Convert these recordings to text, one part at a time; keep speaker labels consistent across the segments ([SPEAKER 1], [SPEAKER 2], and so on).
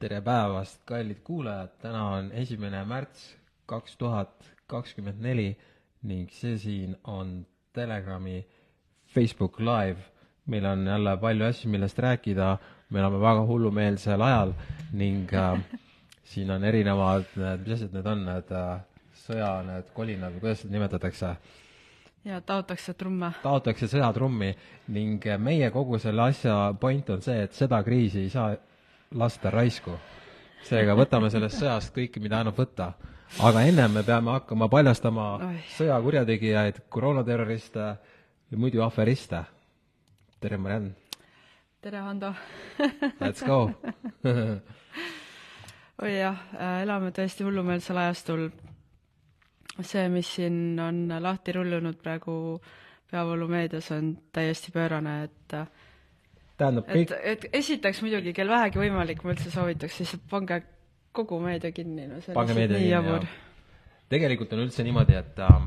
[SPEAKER 1] tere päevast, kallid kuulajad, täna on esimene märts kaks tuhat kakskümmend neli ning see siin on Telegrami Facebook Live. meil on jälle palju asju, millest rääkida, me elame väga hullumeelsel ajal ning äh, siin on erinevad, mis asjad need on, need äh, sõja, need kolinad või kuidas seda nimetatakse?
[SPEAKER 2] ja taotakse trumme.
[SPEAKER 1] taotakse sõjatrummi ning meie kogu selle asja point on see, et seda kriisi ei saa lasta raisku. seega võtame sellest sõjast kõike, mida annab võtta. aga ennem me peame hakkama paljastama sõjakurjategijaid, koroonaterroriste ja muidu aferiste. tere, Mariann!
[SPEAKER 2] tere, Hando!
[SPEAKER 1] Let's go
[SPEAKER 2] oi jah, elame tõesti hullumeelsel ajastul. see, mis siin on lahti rullunud praegu peavoolumeedias, on täiesti pöörane, et
[SPEAKER 1] tähendab,
[SPEAKER 2] et,
[SPEAKER 1] kõik,
[SPEAKER 2] et esiteks muidugi, kel vähegi võimalik, ma üldse soovitaks, siis pange kogu meedia kinni, no see on lihtsalt nii jabur
[SPEAKER 1] jah. tegelikult on üldse niimoodi, et äh,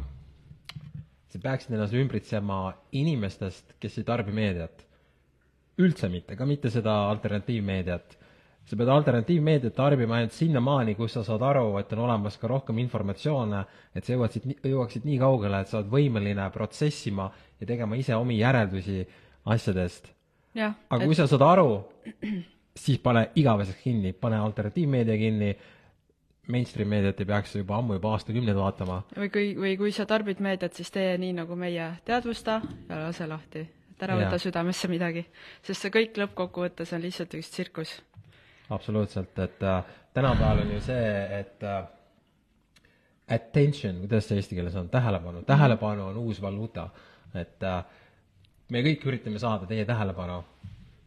[SPEAKER 1] sa peaksid ennast ümbritsema inimestest, kes ei tarbi meediat. üldse mitte, ka mitte seda alternatiivmeediat. sa pead alternatiivmeediat tarbima ainult sinnamaani, kus sa saad aru, et on olemas ka rohkem informatsioone, et sa jõuaksid, jõuaksid nii kaugele, et sa oled võimeline protsessima ja tegema ise omi järeldusi asjadest aga kui sa saad aru, siis pane igaveseks kinni, pane alternatiivmeedia kinni, mainstream meediat ei peaks juba ammu, juba aastakümneid vaatama.
[SPEAKER 2] või kui, või kui sa tarbid meediat, siis tee nii, nagu meie, teadvusta ja lase lahti. et ära
[SPEAKER 1] Jaa.
[SPEAKER 2] võta südamesse midagi. sest see kõik lõppkokkuvõttes on lihtsalt üks tsirkus.
[SPEAKER 1] absoluutselt, et äh, tänapäeval on ju see, et äh, attention, kuidas see eesti keeles on, tähelepanu, tähelepanu on uus valuuta. et äh, me kõik üritame saada teie tähelepanu,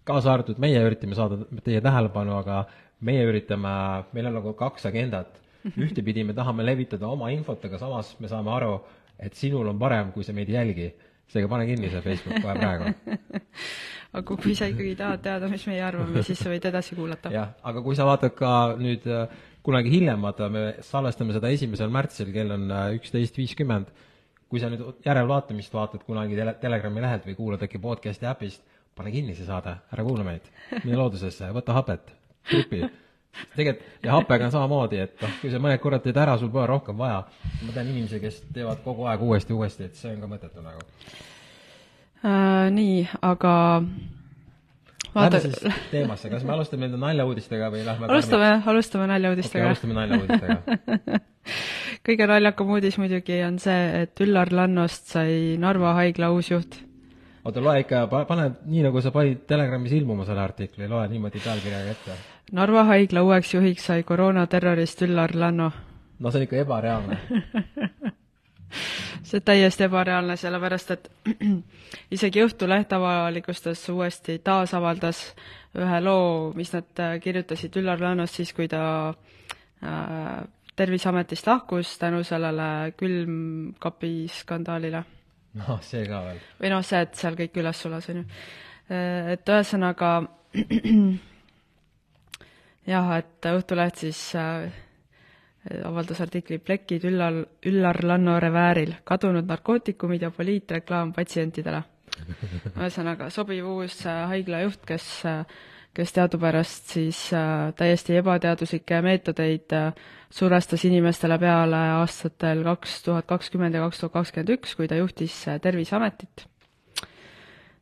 [SPEAKER 1] kaasa arvatud meie üritame saada teie tähelepanu, aga meie üritame, meil on nagu kaks agendat. ühtepidi me tahame levitada oma infot, aga samas me saame aru, et sinul on parem, kui sa meid ei jälgi. seega pane kinni see Facebook kohe praegu.
[SPEAKER 2] aga kui sa ikkagi tahad teada, mis meie arvame, siis sa võid edasi kuulata.
[SPEAKER 1] jah, aga kui sa vaatad ka nüüd äh, kunagi hiljem, vaata, me salvestame seda esimesel märtsil, kell on äh, üksteist viiskümmend, kui sa nüüd järelvaatamist vaatad kunagi tele, Telegrami lehelt või kuulad äkki podcast'i äpist, pane kinni see saade, ära kuula meid. mine loodusesse, võta hapet, tripi. tegelikult, ja happega on samamoodi, et noh, kui sa mõned korrad teed ära, sul pole rohkem vaja. ma tean inimesi, kes teevad kogu aeg uuesti, uuesti, et see on ka mõttetu nagu.
[SPEAKER 2] Äh, nii, aga
[SPEAKER 1] Lähme
[SPEAKER 2] vaata,
[SPEAKER 1] siis teemasse, kas me alustame nende naljauudistega või lähme
[SPEAKER 2] alustame, alustame naljauudistega
[SPEAKER 1] alustame naljauudistega.
[SPEAKER 2] kõige naljakam uudis muidugi on see, et Üllar Lannost sai Narva haigla uus juht.
[SPEAKER 1] oota, loe ikka, pane nii, nagu sa panid Telegramis ilmuma selle artikli, loe niimoodi pealkirjaga ette.
[SPEAKER 2] Narva haigla uueks juhiks sai koroonaterrorist Üllar Lanno.
[SPEAKER 1] no see on ikka ebareaalne.
[SPEAKER 2] see on täiesti ebareaalne, sellepärast et isegi Õhtuleht avalikustas uuesti, taasavaldas ühe loo, mis nad äh, kirjutasid Üllar Lannost siis, kui ta äh, Terviseametist lahkus tänu sellele külmkapi skandaalile.
[SPEAKER 1] noh, see ka veel.
[SPEAKER 2] või noh, see, et seal kõik üles sulas, on ju. Et ühesõnaga jah, et Õhtuleht siis äh, avaldas artikli Plekid Üllar, Üllar Lanno revääril, kadunud narkootikumid ja poliitreklaam patsientidele. ühesõnaga, sobiv uus äh, haigla juht, kes äh, kes teadupärast siis äh, täiesti ebateaduslikke meetodeid surestas inimestele peale aastatel kaks tuhat kakskümmend ja kaks tuhat kakskümmend üks, kui ta juhtis äh, Terviseametit.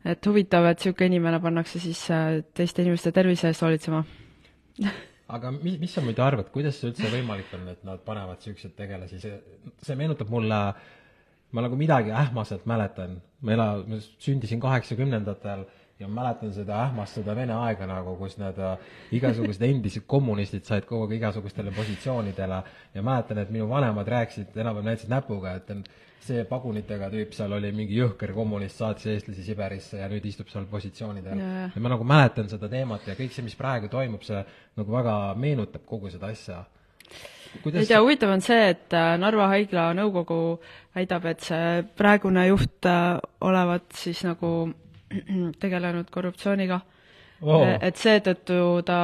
[SPEAKER 2] et huvitav, et niisugune inimene pannakse siis äh, teiste inimeste tervise eest hoolitsema.
[SPEAKER 1] aga mis, mis sa muidu arvad, kuidas see üldse võimalik on, et nad panevad niisuguseid tegelasi, see, see meenutab mulle, ma nagu midagi ähmaselt mäletan, ma ela-, ma sündisin kaheksakümnendatel ja ma mäletan seda ähmast, seda Vene aega nagu, kus need äh, igasugused endised kommunistid said kogu aeg igasugustele positsioonidele ja mäletan, et minu vanemad rääkisid, enam-vähem näitasid näpuga, et see pagunitega tüüp seal oli mingi jõhker kommunist, saatis eestlasi Siberisse ja nüüd istub seal positsioonidel.
[SPEAKER 2] Jaa.
[SPEAKER 1] ja ma nagu mäletan seda teemat ja kõik see, mis praegu toimub, see nagu väga meenutab kogu seda asja.
[SPEAKER 2] ei tea, huvitav on see, et äh, Narva haigla nõukogu väidab, et see praegune juht äh, olevat siis nagu tegelenud korruptsiooniga
[SPEAKER 1] Oo.
[SPEAKER 2] et seetõttu ta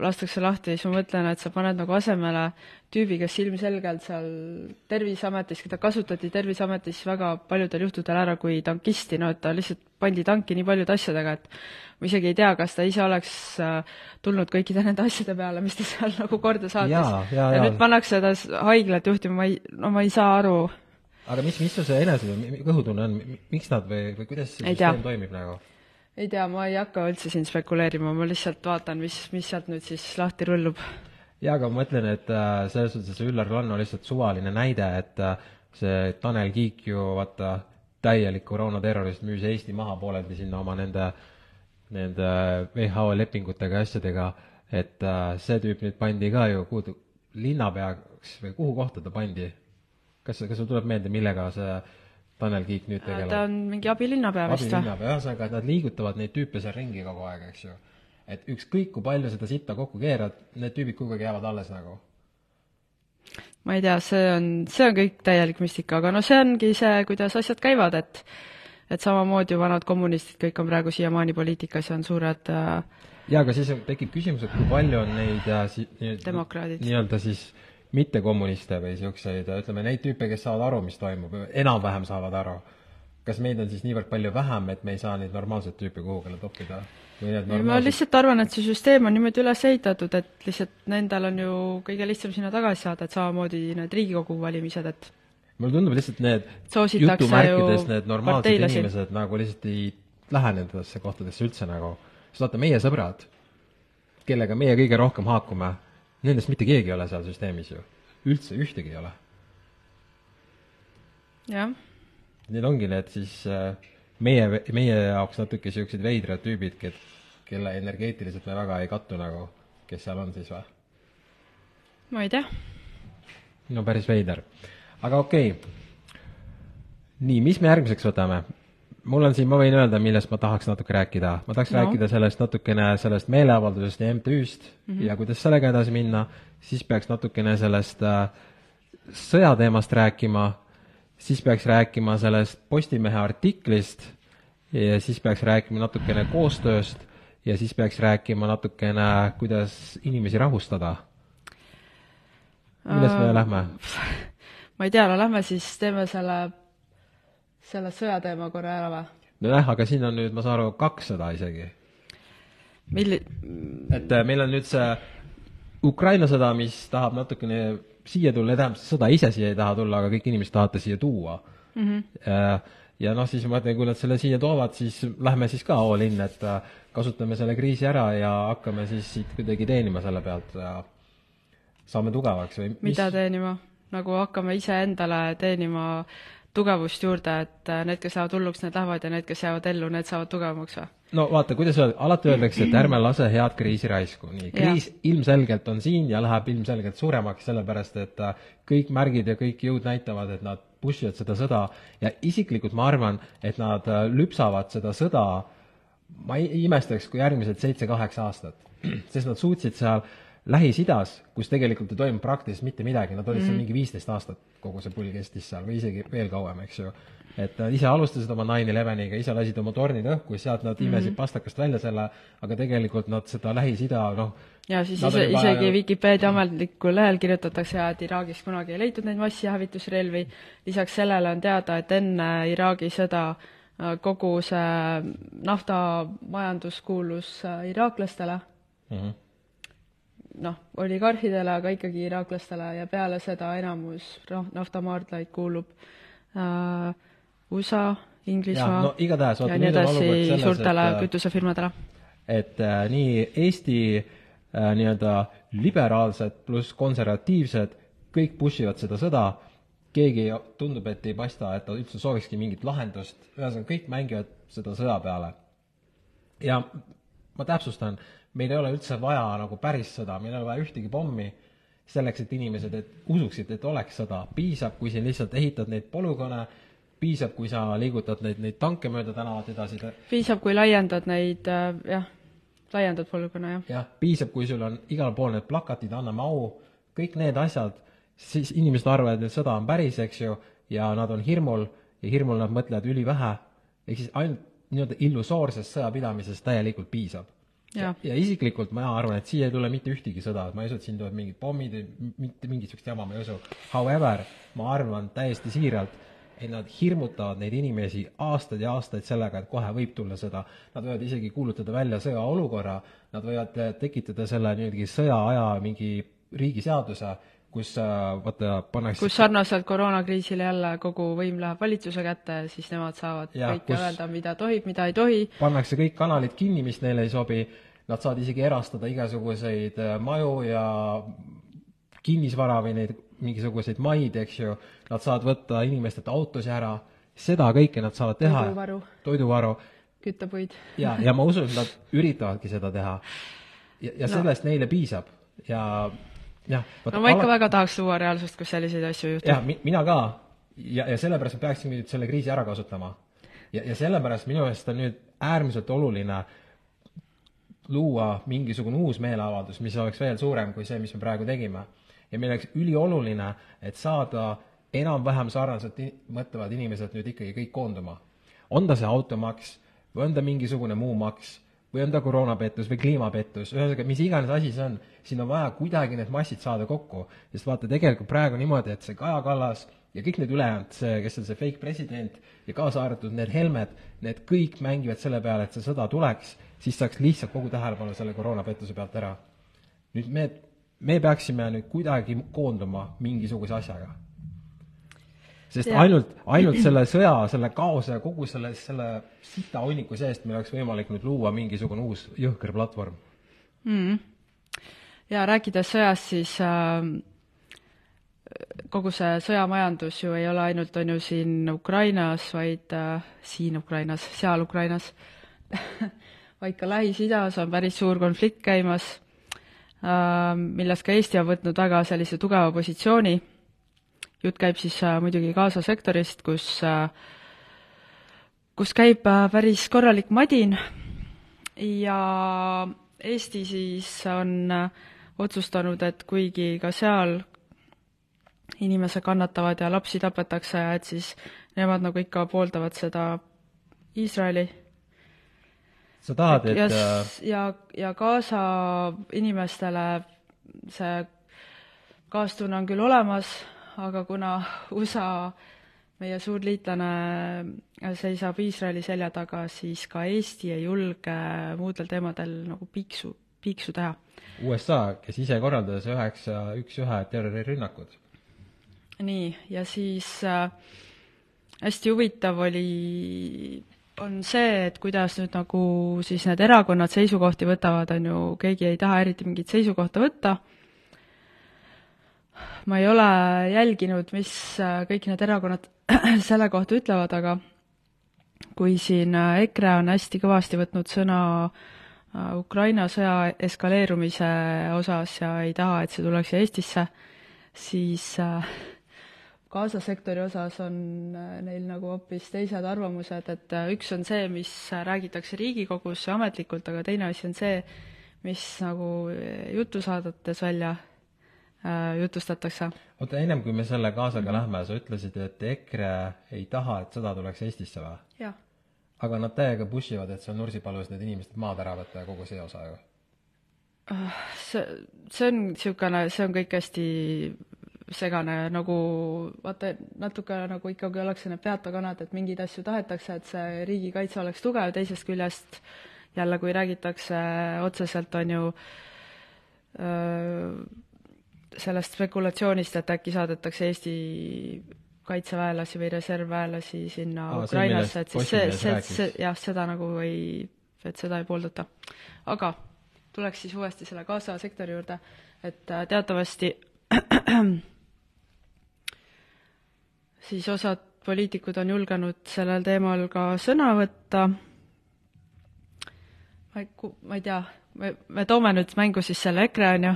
[SPEAKER 2] lastakse lahti, siis ma mõtlen, et sa paned nagu asemele tüübi, kes ilmselgelt seal Terviseametis, keda kasutati Terviseametis väga paljudel juhtudel ära kui tankisti, no et ta lihtsalt pandi tanki nii paljude asjadega, et ma isegi ei tea, kas ta ise oleks äh, tulnud kõikide nende asjade peale, mis ta seal nagu korda saatis.
[SPEAKER 1] Jaa, jaa,
[SPEAKER 2] ja
[SPEAKER 1] jaa.
[SPEAKER 2] nüüd pannakse ta haiglat juhtima, ma ei, no ma ei saa aru,
[SPEAKER 1] aga mis, mis sul see enese, kõhutunne on, miks nad või, või kuidas see süsteem toimib nagu?
[SPEAKER 2] ei tea, ma ei hakka üldse siin spekuleerima, ma lihtsalt vaatan, mis, mis sealt nüüd siis lahti rullub.
[SPEAKER 1] jaa, aga ma mõtlen, et äh, selles suhtes see Üllar Lanno lihtsalt suvaline näide, et äh, see Tanel Kiik ju vaata, täielik koroonaterrorist müüs Eesti maha pooleldi sinna oma nende, nende WHO lepingutega ja asjadega, et äh, see tüüp nüüd pandi ka ju kuhu, linnapeaks või kuhu kohta ta pandi? Kas, kas sul tuleb meelde, millega see Tanel Kiik nüüd tegeleb?
[SPEAKER 2] ta on mingi abilinnapea vist või?
[SPEAKER 1] abilinnapea, ühesõnaga, et nad liigutavad neid tüüpe seal ringi kogu aeg, eks ju. et ükskõik, kui palju seda sitta kokku keerad, need tüübid kogu aeg jäävad alles nagu.
[SPEAKER 2] ma ei tea, see on, see on kõik täielik müstika, aga no see ongi see, kuidas asjad käivad, et et samamoodi ju vanad kommunistid, kõik on praegu siiamaani poliitikas ja on suured äh,
[SPEAKER 1] jaa, aga siis tekib küsimus, et kui palju on neid äh, si- nii-öelda siis mittekommuniste või niisuguseid, ütleme, neid tüüpe, kes saavad aru, mis toimub, enam-vähem saavad aru. kas meid on siis niivõrd palju vähem, et me ei saa neid normaalseid tüüpe kuhugile toppida? need
[SPEAKER 2] ma
[SPEAKER 1] normaalsed
[SPEAKER 2] lihtsalt arvan, et see süsteem on niimoodi üles ehitatud, et lihtsalt nendel on ju kõige lihtsam sinna tagasi saada, et samamoodi need Riigikogu valimised, et
[SPEAKER 1] mulle tundub lihtsalt need jutumärkides
[SPEAKER 2] ju
[SPEAKER 1] need normaalsed inimesed nagu lihtsalt ei lähe nendesse kohtadesse üldse nagu. sest vaata, meie sõbrad, kellega meie kõige rohkem haakume, nendest mitte keegi ei ole seal süsteemis ju. üldse ühtegi ei ole.
[SPEAKER 2] jah,
[SPEAKER 1] Need ongi need siis äh, meie, meie jaoks natuke niisugused veidrad tüübid, ket-, kelle energeetiliselt me väga ei kattu nagu, kes seal on siis või?
[SPEAKER 2] ma ei tea.
[SPEAKER 1] no päris veider. aga okei okay. nii, mis me järgmiseks võtame? Mul on siin, ma võin öelda, millest ma tahaks natuke rääkida. ma tahaks no. Rääkida sellest natukene, sellest meeleavaldusest ja MTÜ-st mm -hmm. ja kuidas sellega edasi minna, siis peaks natukene sellest äh, sõjateemast rääkima, siis peaks rääkima sellest Postimehe artiklist ja siis peaks rääkima natukene koostööst ja siis peaks rääkima natukene, kuidas inimesi rahustada. millest me
[SPEAKER 2] Äh,
[SPEAKER 1] lähme?
[SPEAKER 2] ma ei tea, no lähme siis teeme selle, selle sõjateema korra ära või?
[SPEAKER 1] nojah, aga siin on nüüd, ma saan aru, kaks sõda isegi.
[SPEAKER 2] milli-,
[SPEAKER 1] et äh, meil on nüüd see Ukraina sõda, mis tahab natukene siia tulla, tähendab, sõda ise siia ei taha tulla, aga kõik inimesed tahavad ta siia tuua mm. -hmm. ja noh, siis ma mõtlen, kui nad selle siia toovad, siis lähme siis ka all in, et äh, kasutame selle kriisi ära ja hakkame siis siit kuidagi teenima selle pealt ja saame tugevaks või
[SPEAKER 2] mida teenima? nagu hakkame iseendale teenima tugevust juurde, et äh, need, kes lähevad hulluks, need lähevad ja need, kes jäävad ellu, need saavad tugevamaks või?
[SPEAKER 1] no vaata, kuidas öelda, alati öeldakse, et ärme lase head kriisi raisku, nii, kriis ilmselgelt on siin ja läheb ilmselgelt suuremaks, sellepärast et äh, kõik märgid ja kõik jõud näitavad, et nad push ivad seda sõda. Ja isiklikult ma arvan, et nad äh, lüpsavad seda sõda, ma ei imestaks, kui järgmised seitse-kaheksa aastat, sest nad suutsid seal Lähis-Idas, kus tegelikult ei toimu praktiliselt mitte midagi, nad olid seal mingi viisteist aastat, kogu see pull kestis seal või isegi veel kauem, eks ju. et nad ise alustasid oma nine eleveniga, ise lasid oma tornid õhku, sealt nad imesid pastakast välja selle, aga tegelikult nad seda Lähis-Ida, noh,
[SPEAKER 2] ja siis ise,
[SPEAKER 1] juba
[SPEAKER 2] isegi
[SPEAKER 1] ju-
[SPEAKER 2] Vikipeedia ametlikul lehel kirjutatakse, et Iraagis kunagi ei leitud neid massihävitusrelvi, lisaks sellele on teada, et enne Iraagi sõda äh, kogu see naftamajandus kuulus äh, iraaklastele.
[SPEAKER 1] Mm -hmm.
[SPEAKER 2] Noh, oligarhidele, aga ikkagi iraaklastele ja peale seda enamus noh, naftamaardlaid kuulub äh, USA, Inglismaa
[SPEAKER 1] no igatahes,
[SPEAKER 2] ja nii edasi suurtele
[SPEAKER 1] äh,
[SPEAKER 2] kütusefirmadele.
[SPEAKER 1] et äh, nii Eesti äh, nii-öelda liberaalsed pluss konservatiivsed, kõik push ivad seda sõda, keegi tundub, et ei paista, et ta üldse soovikski mingit lahendust, ühesõnaga kõik mängivad seda sõja peale. ja ma täpsustan, meil ei ole üldse vaja nagu päris sõda, meil ei ole vaja ühtegi pommi, selleks, et inimesed et usuksid, et oleks sõda, piisab, kui siin lihtsalt ehitad neid polügoone, piisab, kui sa liigutad neid, neid tanke mööda tänavat edasi,
[SPEAKER 2] piisab, kui laiendad neid äh, jah, laiendad polügoone, jah.
[SPEAKER 1] jah, piisab, kui sul on igal pool need plakatid, anname au, kõik need asjad, siis inimesed arvavad, et sõda on päris, eks ju, ja nad on hirmul ja hirmul nad mõtlevad ülivähe, ehk siis ainult nii-öelda illusoorsest sõjapidamisest täielikult piisab.
[SPEAKER 2] Jah.
[SPEAKER 1] ja isiklikult ma arvan, et siia ei tule mitte ühtegi sõda, ma ei usu, et siin tulevad mingid pommid, mitte mingisugust jama ma ei usu. However, ma arvan täiesti siiralt, et nad hirmutavad neid inimesi aastaid ja aastaid sellega, et kohe võib tulla sõda. Nad võivad isegi kuulutada välja sõjaolukorra, nad võivad tekitada selle niimoodi sõjaaja mingi riigiseaduse, kus vaata pannakse
[SPEAKER 2] kus sarnaselt koroonakriisile jälle kogu võim läheb valitsuse kätte, siis nemad saavad
[SPEAKER 1] Jah,
[SPEAKER 2] kõike öelda, mida tohib, mida ei tohi.
[SPEAKER 1] pannakse kõik kanalid kinni, mis neile ei sobi, nad saavad isegi erastada igasuguseid äh, maju ja kinnisvara või neid mingisuguseid maid, eks ju, nad saavad võtta inimestelt autosid ära, seda kõike nad saavad teha.
[SPEAKER 2] Toiduvaru.
[SPEAKER 1] toiduvaru
[SPEAKER 2] küttepuid.
[SPEAKER 1] ja, ja ma usun, et nad üritavadki seda teha. ja, ja sellest neile piisab ja jah.
[SPEAKER 2] no ma ikka väga tahaks luua reaalsust, kus selliseid asju ei juhtu.
[SPEAKER 1] jah, mina ka. ja, ja sellepärast me peaksime nüüd selle kriisi ära kasutama. ja, ja sellepärast minu meelest on nüüd äärmiselt oluline luua mingisugune uus meeleavaldus, mis oleks veel suurem kui see, mis me praegu tegime. ja meil oleks ülioluline, et saada enam-vähem sarnaselt mõtlevad inimesed nüüd ikkagi kõik koonduma. on ta see automaks või on ta mingisugune muu maks või on ta koroonapettus või kliimapettus, ühesõnaga mis iganes asi see on, siin on vaja kuidagi need massid saada kokku, sest vaata, tegelikult praegu niimoodi, et see Kaja Kallas ja kõik need ülejäänud, see, kes on see fake president ja kaasa arvatud need Helmed, need kõik mängivad selle peale, et see sõda tuleks, siis saaks lihtsalt kogu tähelepanu selle koroonapettuse pealt ära. nüüd me, me peaksime nüüd kuidagi koonduma mingisuguse asjaga. Sest ja. ainult, ainult selle sõja, selle kaose ja kogu selle, selle sita hunniku seest meil oleks võimalik nüüd luua mingisugune uus jõhker platvorm.
[SPEAKER 2] mm.. ja rääkides sõjast, siis äh, kogu see sõjamajandus ju ei ole ainult, on ju siin Ukrainas, vaid äh, siin Ukrainas, seal Ukrainas vaid ka Lähis-Idas on päris suur konflikt käimas äh,, milles ka Eesti on võtnud väga sellise tugeva positsiooni. Jutt käib siis äh, muidugi Gaza sektorist, kus äh, kus käib äh, päris korralik madin. Ja Eesti siis on otsustanud, et kuigi ka seal inimesed kannatavad ja lapsi tapetakse, et siis nemad nagu ikka pooldavad seda Iisraeli.
[SPEAKER 1] Sa tahad, et
[SPEAKER 2] ja ja, ja Gaza inimestele see kaastunne on küll olemas, aga kuna USA, meie suur liitlane, seisab Iisraeli selja taga, siis ka Eesti ei julge muudel teemadel nagu piiksu, piiksu teha.
[SPEAKER 1] USA, kes ise korraldas üheksa, üks-ühe terrorirünnakud.
[SPEAKER 2] nii, ja siis äh, hästi huvitav oli, on see, et kuidas nüüd nagu siis need erakonnad seisukohti võtavad, on ju, keegi ei taha eriti mingit seisukohta võtta. Ma ei ole jälginud, mis äh, kõik need erakonnad selle kohta ütlevad, aga kui siin äh, EKRE on hästi kõvasti võtnud sõna äh, Ukraina sõja eskaleerumise osas ja ei taha, et see tuleks Eestisse, siis Gaza sektori osas on neil nagu hoopis teised arvamused, et üks on see, mis räägitakse Riigikogus ametlikult, aga teine asi on see, mis nagu jutusaadetes välja jutustatakse.
[SPEAKER 1] oota, ennem kui me selle kaasaga lähme, sa ütlesid, et EKRE ei taha, et sõda tuleks Eestisse või? aga nad täiega push ivad, et on Nursipalus need inimesed maad ära võtta ja kogu see osa ju.
[SPEAKER 2] see, see on niisugune, see on kõik hästi segane, nagu vaata, natuke nagu ikkagi ollakse need peatakanad, et mingeid asju tahetakse, et see riigikaitse oleks tugev, teisest küljest jälle, kui räägitakse otseselt, on ju öö, sellest spekulatsioonist, et äkki saadetakse Eesti kaitseväelasi või reservväelasi sinna
[SPEAKER 1] Aa,
[SPEAKER 2] Ukrainasse, et siis see, see, see jah, seda nagu ei, et seda ei pooldata. aga tuleks siis uuesti selle Gaza sektori juurde, et äh, teatavasti siis osad poliitikud on julgenud sellel teemal ka sõna võtta. ma ei, ma ei tea, me, me toome nüüd mängu siis selle EKRE, on ju,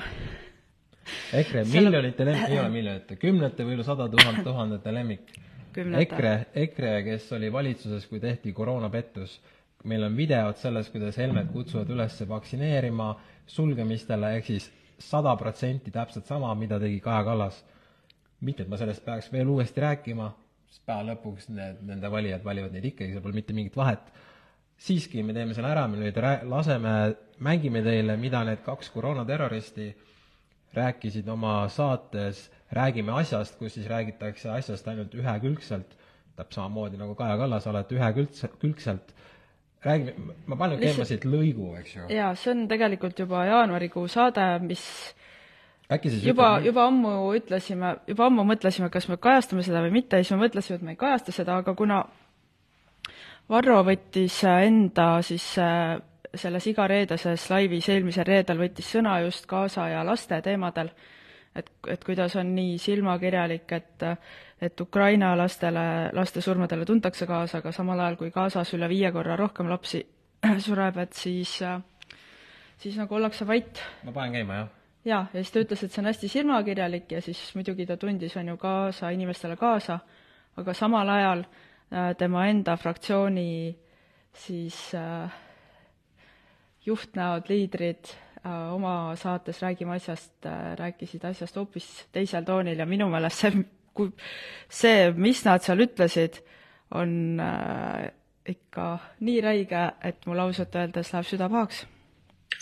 [SPEAKER 1] EKRE miljonite lemmik, ei ole miljonite, kümnete või sada tuhat, tuhandete lemmik. EKRE, EKRE, kes oli valitsuses, kui tehti koroonapettus, meil on videod sellest, kuidas Helmed kutsuvad üles vaktsineerima, sulgemistele, ehk siis sada protsenti täpselt sama, mida tegi Kaja Kallas. mitte, et ma sellest peaks veel uuesti rääkima, sest päeva lõpuks need, nende valijad valivad neid ikkagi, seal pole mitte mingit vahet. siiski me teeme selle ära, me nüüd rää-, laseme, mängime teile, mida need kaks koroonaterroristi rääkisid oma saates Räägime asjast, kus siis räägitakse asjast ainult ühekülgselt, täpselt samamoodi nagu Kaja Kallas alati ühekülgselt, külgselt, räägime, ma panen käima siit lõigu, eks ju.
[SPEAKER 2] jaa, see on tegelikult juba jaanuarikuu saade, mis
[SPEAKER 1] äkki siis
[SPEAKER 2] juba, juba ammu ütlesime, juba ammu mõtlesime, kas me kajastame seda või mitte, siis me mõtlesime, et me ei kajasta seda, aga kuna Varro võttis enda siis äh, selles igareedeses laivis eelmisel reedel võttis sõna just Gaza ja laste teemadel, et, et kuidas on nii silmakirjalik, et et Ukraina lastele, laste surmadele tuntakse kaasa, aga samal ajal kui Gazas üle viie korra rohkem lapsi sureb, et siis, siis nagu ollakse vait.
[SPEAKER 1] Ma panen käima, jah?
[SPEAKER 2] jaa, ja siis ta ütles, et see on hästi silmakirjalik ja siis muidugi ta tundis, on ju, kaasa inimestele kaasa, aga samal ajal äh, tema enda fraktsiooni siis äh, juhtnäod, liidrid äh, oma saates Räägime asjast äh, rääkisid asjast hoopis teisel toonil ja minu meelest see, kui see, mis nad seal ütlesid, on äh, ikka nii räige, et mul ausalt öeldes läheb süda pahaks.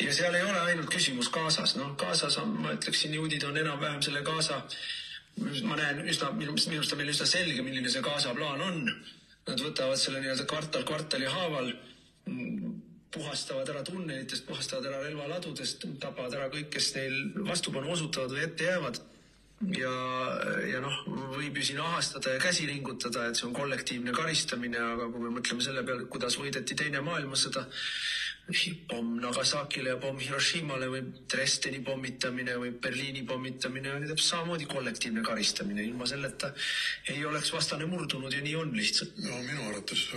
[SPEAKER 3] Ja seal ei ole ainult küsimus Gazas, noh, Gazas on, ma ütleksin, juudid on enam-vähem selle Gaza, ma näen üsna, minu arust on meil üsna selge, milline see Gaza plaan on. Nad võtavad selle nii-öelda kvartal kvartali haaval, puhastavad ära tunnelitest, puhastavad ära relvaladudest, tapavad ära kõik, kes neil vastupanu osutavad või ette jäävad. ja, ja noh, võib ju siin ahastada ja käsi ringutada, et see on kollektiivne karistamine, aga kui me mõtleme selle peale, kuidas võideti Teine maailmasõda, pomm Nagasakile ja pomm Hiroshimale või Dresdeni pommitamine või Berliini pommitamine oli täpselt samamoodi kollektiivne karistamine, ilma selleta ei oleks vastane murdunud ja nii on lihtsalt.
[SPEAKER 4] no minu arvates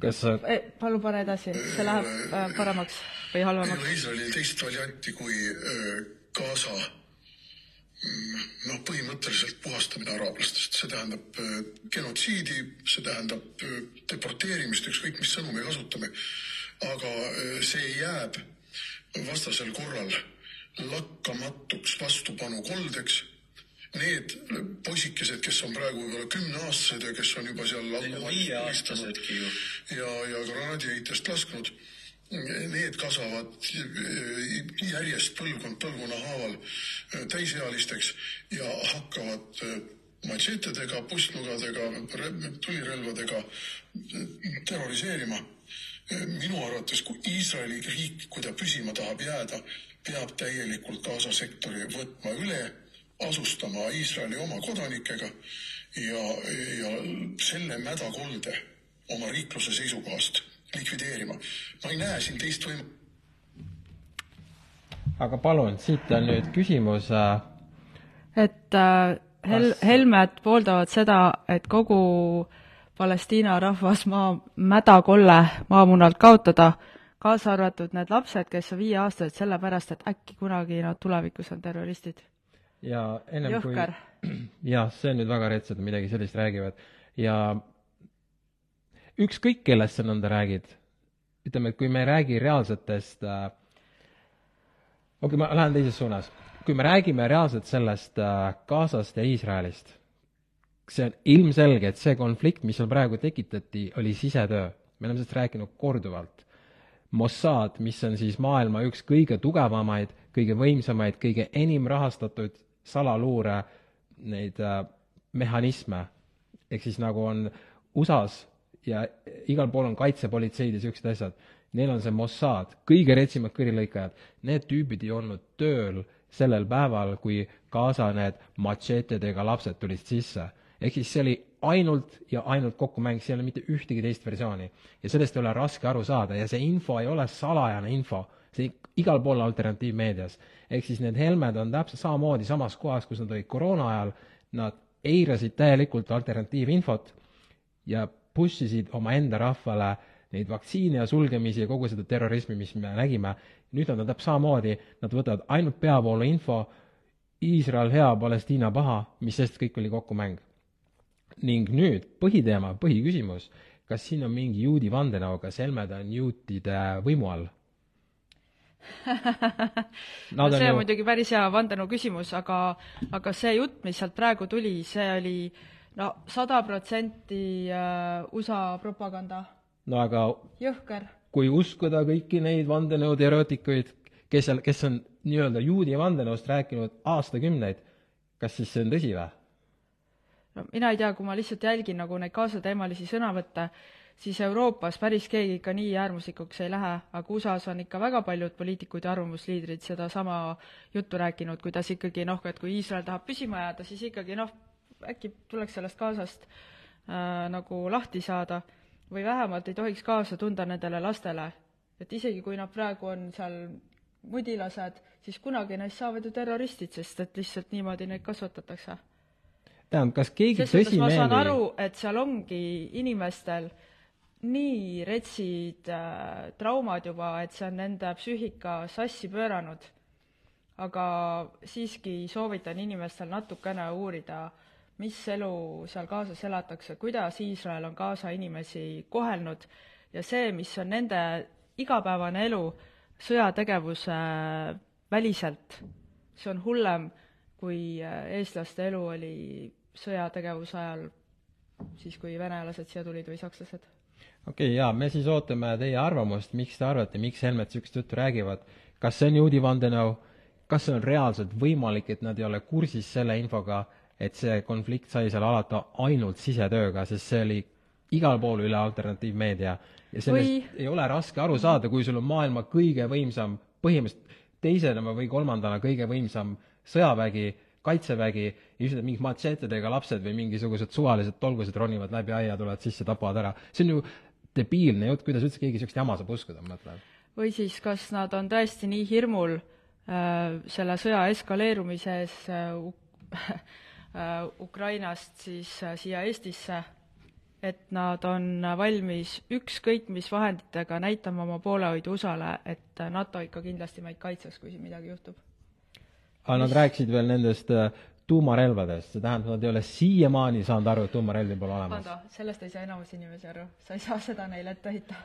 [SPEAKER 1] kas sa
[SPEAKER 2] Eh, palun pane edasi, see läheb äh, paremaks või halvemaks.
[SPEAKER 4] ole Iisraelil teist varianti kui äh, Gaza mm, noh, põhimõtteliselt puhastamine araablastest, see tähendab äh, genotsiidi, see tähendab äh, deporteerimist, ükskõik mis sõnu me kasutame. aga äh, see jääb vastasel korral lakkamatuks vastupanukoldeks. Need poisikesed, kes on praegu võib-olla kümneaastased ja kes on juba seal
[SPEAKER 3] ju.
[SPEAKER 4] ja, ja granaadiheitest lasknud, need kasvavad järjest põlvkond põlvkonna haaval äh, täisealisteks ja hakkavad äh, matšeetedega, pussnugadega, tulirelvadega äh, terroriseerima. minu arvates, kui Iisraeli riik, kui ta püsima tahab jääda, peab täielikult Gaza sektori võtma üle, asustama Iisraeli oma kodanikega ja, ja selle mädakolde oma riikluse seisukohast likvideerima. ma ei näe siin teist võim-,
[SPEAKER 1] aga palun, siit on nüüd küsimus äh,
[SPEAKER 2] et äh, Hel- Helmed pooldavad seda, et kogu Palestiina rahvas maa, mädakolle maamunalt kaotada, kaasa arvatud need lapsed, kes on viieaastased, sellepärast et äkki kunagi nad tulevikus on terroristid.
[SPEAKER 1] Ja ennem
[SPEAKER 2] Jõhker.
[SPEAKER 1] kui jah, see on nüüd väga rets, et midagi sellist räägivad ja ükskõik, kellest sa nõnda räägid, ütleme, et kui me ei räägi reaalsetest äh, okei okay,, ma lähen teises suunas. kui me räägime reaalselt sellest äh, Gazast ja Iisraelist, see on ilmselge, et see konflikt, mis seal praegu tekitati, oli sisetöö. me oleme sellest rääkinud korduvalt. Mossad, mis on siis maailma üks kõige tugevamaid, kõige võimsamaid, kõige enim rahastatud salaluure neid äh, mehhanisme, ehk siis nagu on USA-s ja igal pool on kaitsepolitseid ja niisugused asjad, neil on see Mossad, kõige retsimad kõrilõikajad, need tüübid ei olnud tööl sellel päeval, kui Gaza need matšeetedega lapsed tulid sisse. ehk siis see oli ainult ja ainult kokkumäng, seal ei ole mitte ühtegi teist versiooni. ja sellest ei ole raske aru saada ja see info ei ole salajane info, see igal pool alternatiivmeedias. ehk siis need Helmed on täpselt samamoodi samas kohas, kus nad olid koroona ajal, nad eirasid täielikult alternatiivinfot ja push isid omaenda rahvale neid vaktsiine ja sulgemisi ja kogu seda terrorismi, mis me nägime, nüüd nad on täpselt samamoodi, nad võtavad ainult peavoolu info, Iisrael hea, Palestiina paha, mis sest kõik oli kokkumäng. ning nüüd põhiteema, põhiküsimus, kas siin on mingi juudi vandenõu, kas helmed on juutide võimu all?
[SPEAKER 2] no see on ju... muidugi päris hea vandenõu küsimus, aga, aga see jutt, mis sealt praegu tuli, see oli no sada protsenti äh, USA propaganda.
[SPEAKER 1] no aga
[SPEAKER 2] jõhker.
[SPEAKER 1] kui uskuda kõiki neid vandenõuteoreetikuid, kes seal, kes on nii-öelda juudi vandenõust rääkinud aastakümneid, kas siis see on tõsi või?
[SPEAKER 2] no mina ei tea, kui ma lihtsalt jälgin nagu neid kaasateemalisi sõnavõtte, siis Euroopas päris keegi ikka nii äärmuslikuks ei lähe, aga USA-s on ikka väga paljud poliitikud ja arvamusliidrid sedasama juttu rääkinud, kuidas ikkagi noh, et kui Iisrael tahab püsima jääda, siis ikkagi noh, äkki tuleks sellest Gazast äh, nagu lahti saada või vähemalt ei tohiks kaasa tunda nendele lastele. et isegi, kui nad praegu on seal mudilased, siis kunagi neist saavad ju terroristid, sest et lihtsalt niimoodi neid kasvatatakse.
[SPEAKER 1] tähendab, kas keegi
[SPEAKER 2] ses suhtes ma saan
[SPEAKER 1] tõsimeeli
[SPEAKER 2] aru, et seal ongi inimestel nii retsid äh, traumad juba, et see on nende psüühika sassi pööranud. aga siiski soovitan inimestel natukene uurida, mis elu seal Gazas elatakse, kuidas Iisrael on Gaza inimesi kohelnud ja see, mis on nende igapäevane elu sõjategevuse väliselt, see on hullem, kui äh, eestlaste elu oli sõjategevuse ajal, siis kui venelased siia tulid või sakslased
[SPEAKER 1] okei okay,, jaa, me siis ootame teie arvamust, miks te arvate, miks Helmed niisugust juttu räägivad, kas see on juudi vandenõu, kas see on reaalselt võimalik, et nad ei ole kursis selle infoga, et see konflikt sai seal alata ainult sisetööga, sest see oli igal pool üle alternatiivmeedia? Ja sellest
[SPEAKER 2] Või-
[SPEAKER 1] ei ole raske aru saada, kui sul on maailma kõige võimsam, põhimõtteliselt teisena või kolmandana kõige võimsam sõjavägi, kaitsevägi, ja siis mingid matšeetidega lapsed või mingisugused suvalised tolgused ronivad läbi aia, tulevad sisse, tapavad ära. see on ju debiilne jutt, kuidas üldse keegi niisugust jama saab uskuda, ma mõtlen.
[SPEAKER 2] või siis kas nad on tõesti nii hirmul äh, selle sõja eskaleerumise ees äh, äh, Ukrainast siis äh, siia Eestisse, et nad on valmis ükskõik mis vahenditega näitama oma poolehoidu USA-le, et äh, NATO ikka kindlasti meid kaitseks, kui siin midagi juhtub.
[SPEAKER 1] aga nad rääkisid veel nendest äh, tuumarelvadest, see tähendab, nad ei ole siiamaani saanud aru, et tuumarelvi pole olemas.
[SPEAKER 2] Sellest ei saa enamus inimesi aru, sa ei saa seda neile ette heita.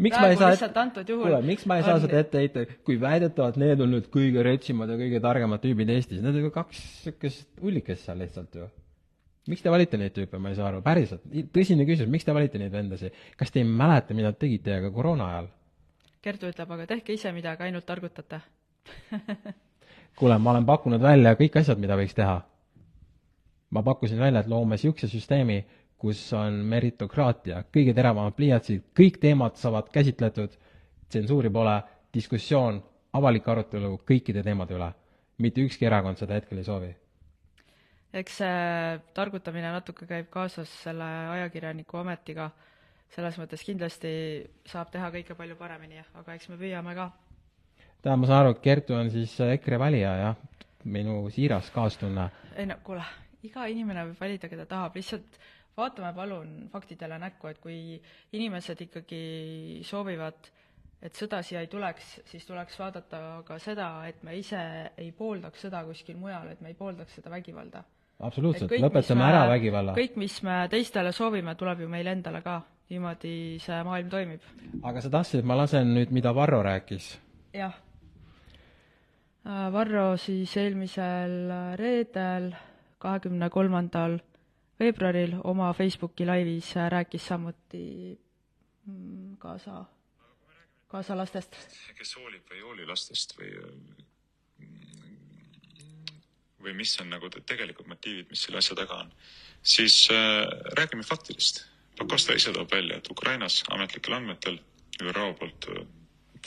[SPEAKER 1] miks ma ei saa
[SPEAKER 2] juhul
[SPEAKER 1] kuule, miks ma ei saa seda ette heita, kui väidetavalt need on nüüd kõige retsimad ja kõige targemad tüübid Eestis, need on ju kaks niisugust ullikest seal lihtsalt ju. miks te valite neid tüüpe, ma ei saa aru, päriselt, tõsine küsimus, miks te valite neid vendasid? kas te ei mäleta, mida te tegite teiega koroona ajal?
[SPEAKER 2] Kertu ütleb, aga tehke ise midagi, ainult targutate.
[SPEAKER 1] kuule, ma olen pakkunud välja kõik asjad, mida võiks teha. Ma pakkusin välja, et loome niisuguse süsteemi, kus on meritokraatia, kõige teravamad pliiatsid, kõik teemad saavad käsitletud, tsensuuri pole, diskussioon, avalik arutelu kõikide teemade üle. mitte ükski erakond seda hetkel ei soovi.
[SPEAKER 2] eks see targutamine natuke käib kaasas selle ajakirjaniku ametiga, selles mõttes kindlasti saab teha kõike palju paremini, aga eks me püüame ka.
[SPEAKER 1] tähendab, ma saan aru, et Kertu on siis EKRE valija, jah? minu siiras kaastunne.
[SPEAKER 2] ei no kuule, iga inimene võib valida, keda tahab, lihtsalt vaatame palun faktidele näkku, et kui inimesed ikkagi soovivad, et sõda siia ei tuleks, siis tuleks vaadata ka seda, et me ise ei pooldaks sõda kuskil mujal, et me ei pooldaks seda vägivalda.
[SPEAKER 1] absoluutselt, lõpetame
[SPEAKER 2] me-
[SPEAKER 1] ära vägivalla.
[SPEAKER 2] kõik, mis me teistele soovime, tuleb ju meile endale ka. niimoodi see maailm toimib.
[SPEAKER 1] aga sa tahtsid, et ma lasen nüüd, mida Varro rääkis?
[SPEAKER 2] jah. Varro siis eelmisel reedel, kahekümne kolmandal veebruaril oma Facebooki laivis rääkis samuti mm, kaasa, kaasa lastest.
[SPEAKER 5] kes hoolib või ei hooli lastest või või mis on nagu te- tegelikud motiivid, mis selle asja taga on, siis äh, räägime faktidest. Pakosta ise toob välja, et Ukrainas ametlikel andmetel, ÜRO poolt äh,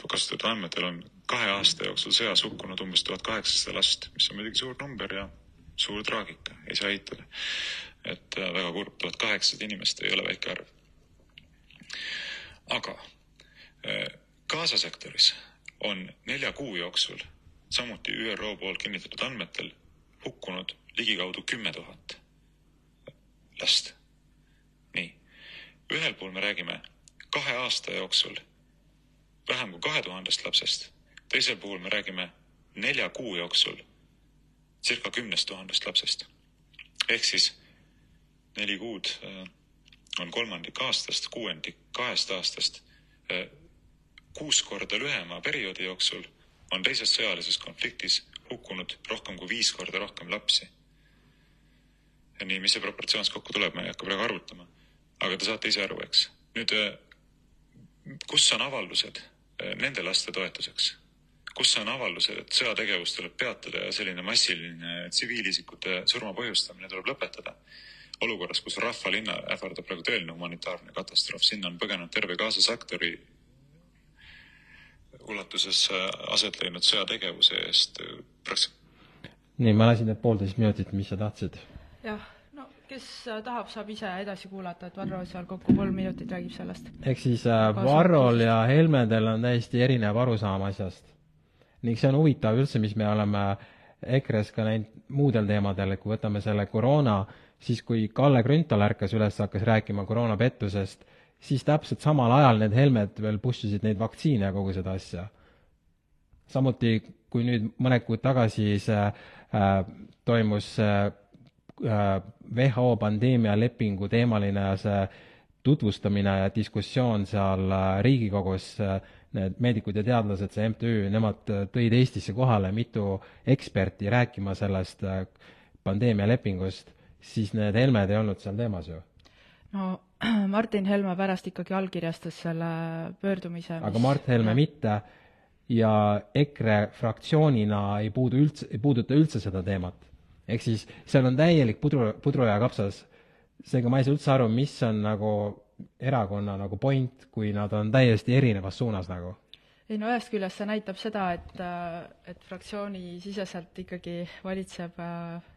[SPEAKER 5] kasutatud andmetel on kahe aasta jooksul sõjas hukkunud umbes tuhat kaheksasada last, mis on muidugi suur number ja suur traagika, ei saa eitada. et äh, väga kurb, tuhat kaheksasada inimest ei ole väike arv. aga äh, Gaza sektoris on nelja kuu jooksul samuti ÜRO poolt kinnitatud andmetel hukkunud ligikaudu kümme tuhat last. nii, ühel pool me räägime kahe aasta jooksul vähem kui kahe tuhandest lapsest, teisel puhul me räägime nelja kuu jooksul circa kümnest tuhandest lapsest. ehk siis neli kuud äh, on kolmandik aastast, kuuendik kahest aastast. äh, kuus korda lühema perioodi jooksul on teises sõjalises konfliktis hukkunud rohkem kui viis korda rohkem lapsi. nii, mis see proportsioon siis kokku tuleb, ma ei hakka praegu arvutama. aga te saate ise aru, eks. nüüd äh, kus on avaldused nende laste toetuseks? Kus on avaldused, et sõjategevus tuleb peatada ja selline massiline tsiviilisikute surma põhjustamine tuleb lõpetada? olukorras, kus rahvalinna ähvardab praegu tõeline humanitaarne katastroof, sinna on põgenenud terve Gaza sektori ulatuses aset leidnud sõjategevuse eest äh, praktiliselt
[SPEAKER 1] nii, ma lasin need poolteist minutit, mis sa tahtsid.
[SPEAKER 2] jah, no kes äh, tahab, saab ise edasi kuulata, et Varro seal kokku kolm minutit räägib sellest.
[SPEAKER 1] ehk siis äh, Varrol ja Helmedel on täiesti erinev arusaam asjast. Ning see on huvitav üldse, mis me oleme EKRE-s ka näinud muudel teemadel, et kui võtame selle koroona, siis kui Kalle Grünthal ärkas üles, hakkas rääkima koroonapettusest, siis täpselt samal ajal need Helmed veel push isid neid vaktsiine ja kogu seda asja. samuti, kui nüüd mõned kuud tagasi see äh, toimus äh, WHO pandeemialepingu teemaline see tutvustamine ja diskussioon seal äh, Riigikogus, äh, need meedikud ja teadlased, see MTÜ, nemad äh, tõid Eestisse kohale mitu eksperti rääkima sellest pandeemialepingust, siis need Helmed ei olnud seal teemas ju
[SPEAKER 2] no Martin Helme pärast ikkagi allkirjastas selle pöördumise
[SPEAKER 1] mis... aga Mart Helme ja. mitte ja EKRE fraktsioonina ei puudu üldse, ei puuduta üldse seda teemat. ehk siis seal on täielik pudru, pudru ja kapsas. seega ma ei saa üldse aru, mis on nagu erakonna nagu point, kui nad on täiesti erinevas suunas nagu
[SPEAKER 2] ei no ühest küljest see näitab seda, et, et fraktsioonisisiseselt ikkagi valitseb äh,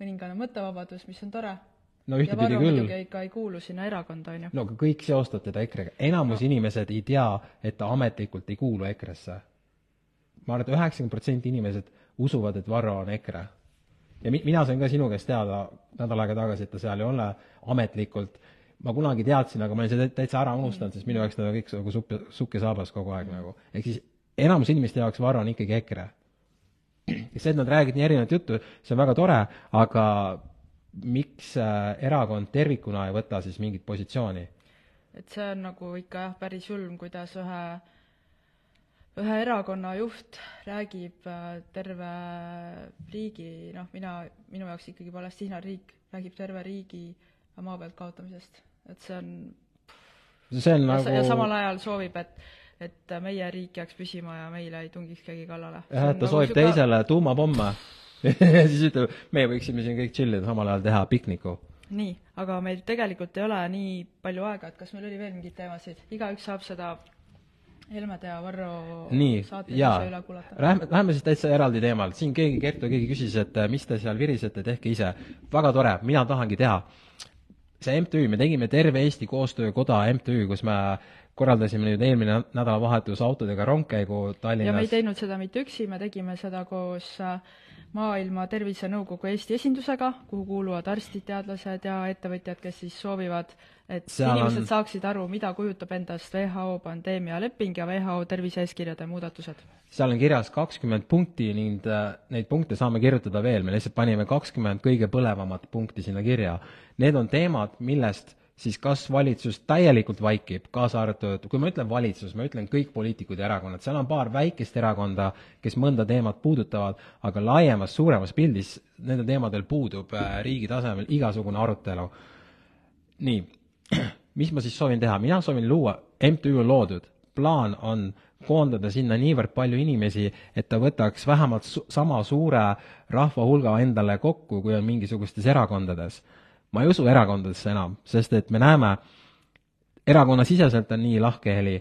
[SPEAKER 2] mõningane mõttevabadus, mis on tore
[SPEAKER 1] no ühtepidi küll.
[SPEAKER 2] ikka ei kuulu sinna erakonda, on ju.
[SPEAKER 1] no aga kõik seostavad teda EKRE-ga, enamus no. inimesed ei tea, et ta ametlikult ei kuulu EKRE-sse. ma arvan, et üheksakümmend protsenti inimesed usuvad, et Varro on EKRE. ja mi-, mina sain ka sinu käest teada nädal aega tagasi, et ta seal ei ole ametlikult, ma kunagi teadsin, aga ma olin selle täitsa ära unustanud, sest minu jaoks ta kõik nagu supp, sukk ja saabas kogu aeg nagu. ehk siis enamus inimeste jaoks Varro on ikkagi EKRE. ja see, et nad räägivad nii erinevat juttu, see on väga tore, aga miks äh, erakond tervikuna ei võta siis mingit positsiooni?
[SPEAKER 2] et see on nagu ikka jah, päris julm, kuidas ühe, ühe erakonna juht räägib äh, terve riigi, noh, mina, minu jaoks ikkagi Palestiina riik, räägib terve riigi maa pealt kaotamisest, et see on
[SPEAKER 1] see on nagu
[SPEAKER 2] ja samal ajal soovib, et et meie riik jääks püsima ja meile ei tungiks keegi kallale.
[SPEAKER 1] jah, et ta
[SPEAKER 2] nagu
[SPEAKER 1] soovib süga... teisele tuumapomme ja siis ütleb, meie võiksime siin kõik chill ida, samal ajal teha pikniku.
[SPEAKER 2] nii, aga meil tegelikult ei ole nii palju aega, et kas meil oli veel mingeid teemasid, igaüks saab seda Helmede ja Varro
[SPEAKER 1] nii, jaa, lähme, lähme siis täitsa eraldi teemal, siin keegi, Kertu, keegi küsis, et äh, mis te seal virisete, tehke ise. väga tore, mina tahangi teha. See MTÜ, me tegime Terve Eesti Koostöökoda MTÜ, kus me korraldasime nüüd eelmine nädalavahetus autodega rongkäigu Tallinnas.
[SPEAKER 2] ja me ei teinud seda mitte üksi, me tegime seda koos äh, Maailma Tervisenõukogu Eesti esindusega, kuhu kuuluvad arstid, teadlased ja ettevõtjad, kes siis soovivad, et Seal inimesed on... saaksid aru, mida kujutab endast WHO pandeemialeping ja WHO tervise-eeskirjade muudatused.
[SPEAKER 1] seal on kirjas kakskümmend punkti ning äh, neid punkte saame kirjutada veel, me lihtsalt panime kakskümmend kõige põlevamat punkti sinna kirja. Need on teemad, millest siis kas valitsus täielikult vaikib, kaasa arvatud, kui ma ütlen valitsus, ma ütlen kõik poliitikud ja erakonnad, seal on paar väikest erakonda, kes mõnda teemat puudutavad, aga laiemas, suuremas pildis nendel teemadel puudub äh, riigi tasemel igasugune arutelu. nii, mis ma siis soovin teha, mina soovin luua, MTÜ loodud, plaan on koondada sinna niivõrd palju inimesi, et ta võtaks vähemalt su sama suure rahva hulga endale kokku, kui on mingisugustes erakondades. Ma ei usu erakondadesse enam, sest et me näeme, erakonnasiseselt on nii lahkheli,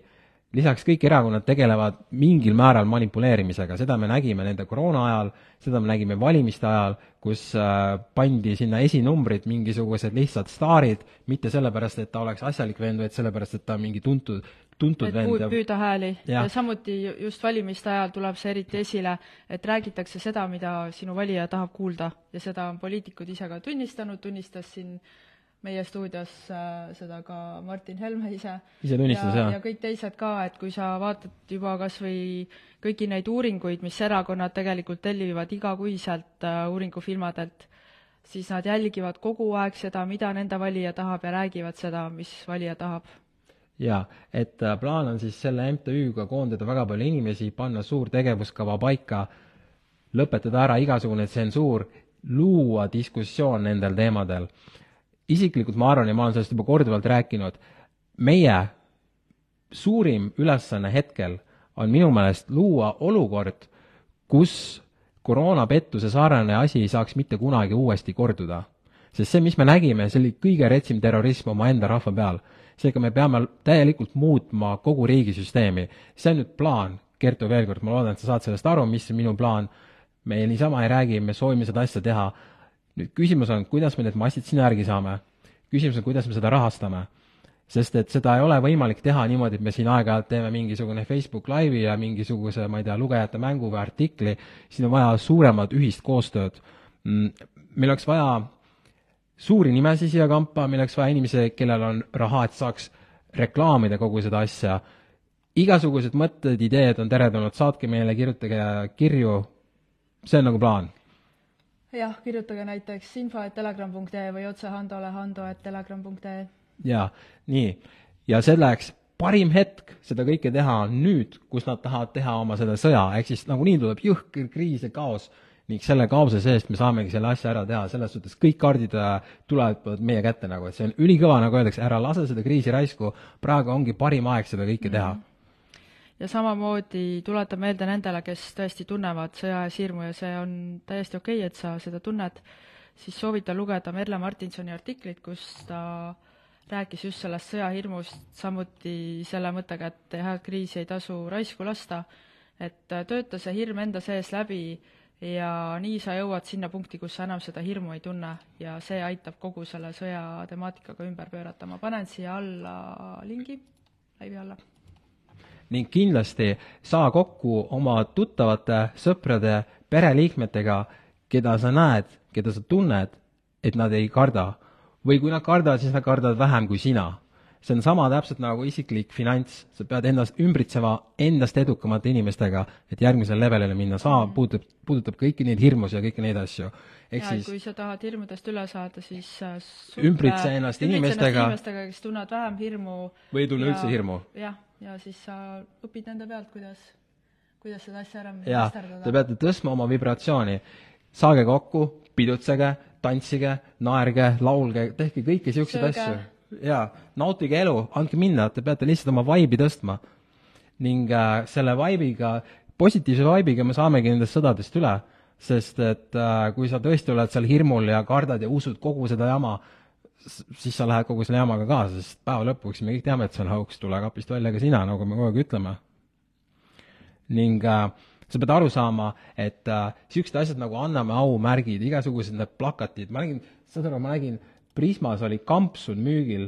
[SPEAKER 1] lisaks kõik erakonnad tegelevad mingil määral manipuleerimisega, seda me nägime nende koroona ajal, seda me nägime valimiste ajal, kus äh, pandi sinna esinumbrid mingisugused lihtsad staarid, mitte sellepärast, et ta oleks asjalik vend, vaid sellepärast, et ta on mingi tuntud tuntud
[SPEAKER 2] et vend. ja püüda hääli. Ja. ja samuti just valimiste ajal tuleb see eriti esile, et räägitakse seda, mida sinu valija tahab kuulda. Ja seda on poliitikud ise ka tunnistanud, tunnistas siin meie stuudios äh, seda ka Martin Helme ise.
[SPEAKER 1] ise tunnistas,
[SPEAKER 2] jah. ja kõik teised ka, et kui sa vaatad juba kas või kõiki neid uuringuid, mis erakonnad tegelikult tellivad igakuiselt äh, uuringufirmadelt, siis nad jälgivad kogu aeg seda, mida nende valija tahab ja räägivad seda, mis valija tahab
[SPEAKER 1] jaa, et äh, plaan on siis selle MTÜ-ga koondada väga palju inimesi, panna suur tegevuskava paika, lõpetada ära igasugune tsensuur, luua diskussioon nendel teemadel. Isiklikult ma arvan ja ma olen sellest juba korduvalt rääkinud, meie suurim ülesanne hetkel on minu meelest luua olukord, kus koroonapettuse sarnane asi ei saaks mitte kunagi uuesti korduda. sest see, mis me nägime, see oli kõige retsim terrorism omaenda rahva peal. seega me peame täielikult muutma kogu riigisüsteemi. see on nüüd plaan, Kertu, veel kord, ma loodan, et sa saad sellest aru, mis on minu plaan, me niisama ei räägi, me soovime seda asja teha. Nüüd küsimus on, kuidas me need massid sinna järgi saame. küsimus on, kuidas me seda rahastame sest et seda ei ole võimalik teha niimoodi, et me siin aeg-ajalt teeme mingisugune Facebook Live'i ja mingisuguse, ma ei tea, lugejate mängu või artikli, siin on vaja suuremat ühist koostööd. Mm, meil oleks vaja suuri nimesid siia kampa, meil oleks vaja inimesi, kellel on raha, et saaks reklaamida kogu seda asja. igasugused mõtted, ideed on teretulnud, saatke meile, kirjutage kirju, see on nagu plaan
[SPEAKER 2] jah, kirjutage näiteks info et telegram.ee või otse Handole hando et telegram.ee
[SPEAKER 1] jaa, nii. ja selleks parim hetk seda kõike teha on nüüd, kus nad tahavad teha oma selle sõja, ehk siis nagunii tuleb jõhker kriis ja kaos ning selle kaose seest me saamegi selle asja ära teha, selles suhtes kõik kaardid äh, tulevad meie kätte nagu, et see on ülikõva, nagu öeldakse, ära lase seda kriisi raisku, praegu ongi parim aeg seda kõike teha mm.
[SPEAKER 2] -hmm. Ja samamoodi tuletan meelde nendele, kes tõesti tunnevad sõja ees hirmu ja see on täiesti okei okay,, et sa seda tunned, siis soovitan lugeda Merle Martinsoni artiklit, kus ta rääkis just sellest sõjahirmust, samuti selle mõttega, et jah, kriisi ei tasu raisku lasta, et tööta see hirm enda sees läbi ja nii sa jõuad sinna punkti, kus sa enam seda hirmu ei tunne ja see aitab kogu selle sõja temaatikaga ümber pöörata. ma panen siia alla lingi, laivi alla.
[SPEAKER 1] Ning kindlasti saa kokku oma tuttavate, sõprade, pereliikmetega, keda sa näed, keda sa tunned, et nad ei karda või kui nad kardavad, siis nad kardavad vähem kui sina. see on sama täpselt nagu isiklik finants, sa pead ennast ümbritsema endast edukamate inimestega, et järgmisele levelile minna, sama mm. puudutab, puudutab kõiki neid hirmusid ja kõiki neid asju.
[SPEAKER 2] ehk siis kui sa tahad hirmudest üle saada, siis
[SPEAKER 1] suple, ümbritse ennast inimestega,
[SPEAKER 2] inimestega, kes tunnevad vähem hirmu
[SPEAKER 1] või ei tunne üldse hirmu.
[SPEAKER 2] jah, ja siis sa õpid nende pealt, kuidas, kuidas seda asja ära
[SPEAKER 1] jaa, te peate tõstma oma vibratsiooni, saage kokku, pidutsege, tantsige, naerge, laulge, tehke kõiki niisuguseid asju. jaa, nautige elu, andke minna, te peate lihtsalt oma vaibi tõstma. ning äh, selle vaibiga, positiivse vaibiga me saamegi nendest sõdadest üle, sest et äh, kui sa tõesti oled seal hirmul ja kardad ja usud kogu seda jama, siis sa lähed kogu selle jamaga kaasa, sest päeva lõpuks me kõik teame, et see on hauks, tule kapist välja ka sina, nagu me kogu aeg ütleme. ning äh, sa pead aru saama, et äh, asjad nagu anname aumärgid, igasugused need plakatid, ma nägin, saad aru, ma nägin, Prismas oli kampsun müügil,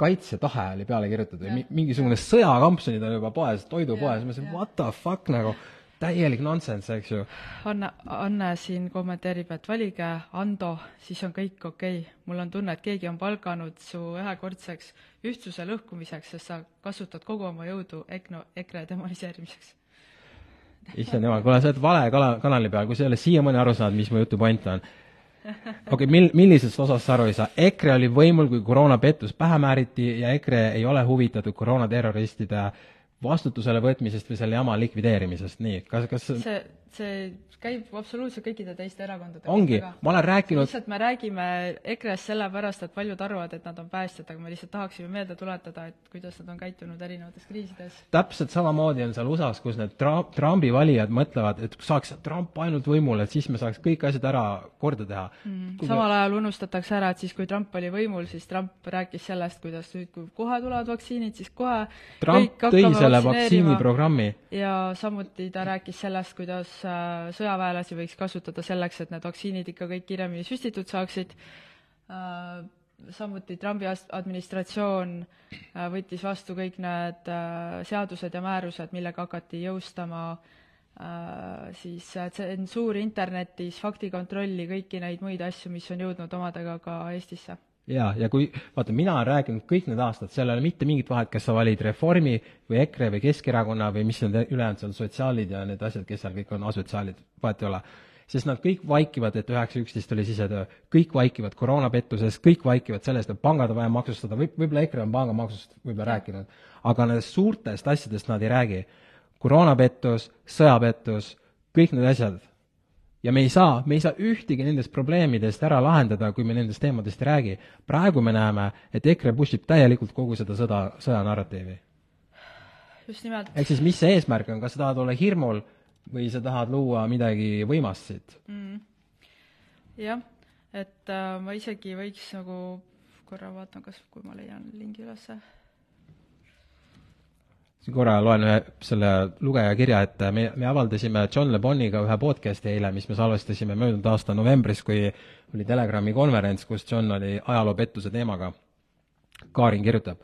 [SPEAKER 1] kaitsetahe oli peale kirjutatud. Mingisugune sõjakampsunid on juba poes, toidupoes, ma mõtlesin, what the fuck nagu, täielik nonsense, eks ju.
[SPEAKER 2] Anne, Anne siin kommenteerib, et valige Ando, siis on kõik okei okay.. mul on tunne, et keegi on palganud su ühekordseks ühtsuse lõhkumiseks, sest sa kasutad kogu oma jõudu EKNO, EKRE demoniseerimiseks
[SPEAKER 1] issand jumal, kuule, sa oled vale kala, kanali peal, kui sa ei ole siiamaani aru saanud, mis mu jutu point on. okei okay,, mil-, millisest osast sa aru ei saa? EKRE oli võimul, kui koroonapettus pähe määriti ja EKRE ei ole huvitatud koroonaterroristide vastutusele võtmisest või selle jama likvideerimisest, nii, kas, kas
[SPEAKER 2] see, see käib absoluutselt kõikide teiste erakondade
[SPEAKER 1] ongi, ma olen rääkinud
[SPEAKER 2] lihtsalt me räägime EKRE-st sellepärast, et paljud arvavad, et nad on päästjad, aga me lihtsalt tahaksime meelde tuletada, et kuidas nad on käitunud erinevates kriisides.
[SPEAKER 1] täpselt samamoodi on seal USA-s, kus need Tra-, Trumpi valijad mõtlevad, et saaks Trump ainult võimule, et siis me saaks kõik asjad ära korda teha
[SPEAKER 2] mm,. samal ajal unustatakse ära, et siis, kui Trump oli võimul, siis Trump rääkis sellest, kuidas nüüd, kui kohe tulevad vaktsiinid, siis kohe
[SPEAKER 1] Trump tõi selle vaktsiiniprogrammi.
[SPEAKER 2] ja samuti ta rääkis sellest, kuidas sõjaväelasi võiks kasutada selleks, et need vaktsiinid ikka kõik kiiremini süstitud saaksid. Äh, samuti Trumpi administratsioon äh, võttis vastu kõik need äh, seadused ja määrused, millega hakati jõustama siis tsensuuri internetis, faktikontrolli, kõiki neid muid asju, mis on jõudnud omadega ka Eestisse
[SPEAKER 1] jaa, ja kui, vaata, mina olen rääkinud kõik need aastad, seal ei ole mitte mingit vahet, kas sa valid Reformi või EKRE või Keskerakonna või mis need ülejäänud seal, sotsiaalid ja need asjad, kes seal kõik on, asotsiaalid, vahet ei ole. sest nad kõik vaikivad, et üheksa üksteist oli sisetöö, kõik vaikivad koroonapettuses, kõik vaikivad sellest, et pangad on vaja maksustada, võib, võib-olla EKRE on pangamaksust võib-olla rääkinud, aga nendest suurtest asjadest nad ei räägi. koroonapettus, sõjapettus, kõik need asjad ja me ei saa, me ei saa ühtegi nendest probleemidest ära lahendada, kui me nendest teemadest ei räägi. praegu me näeme, et EKRE push ib täielikult kogu seda sõda, sõjanarratiivi.
[SPEAKER 2] just nimelt.
[SPEAKER 1] ehk siis mis see eesmärk on, kas sa tahad olla hirmul või sa tahad luua midagi võimast siit
[SPEAKER 2] mm.? jah, et äh, ma isegi võiks nagu korra vaatan, kas, kui ma leian lingi ülesse
[SPEAKER 1] korra loen ühe selle lugeja kirja ette, me, me avaldasime John Le Boniga ühe podcast'i eile, mis me salvestasime möödunud aasta novembris, kui oli Telegrami konverents, kus John oli ajaloopettuse teemaga. Kaarin kirjutab,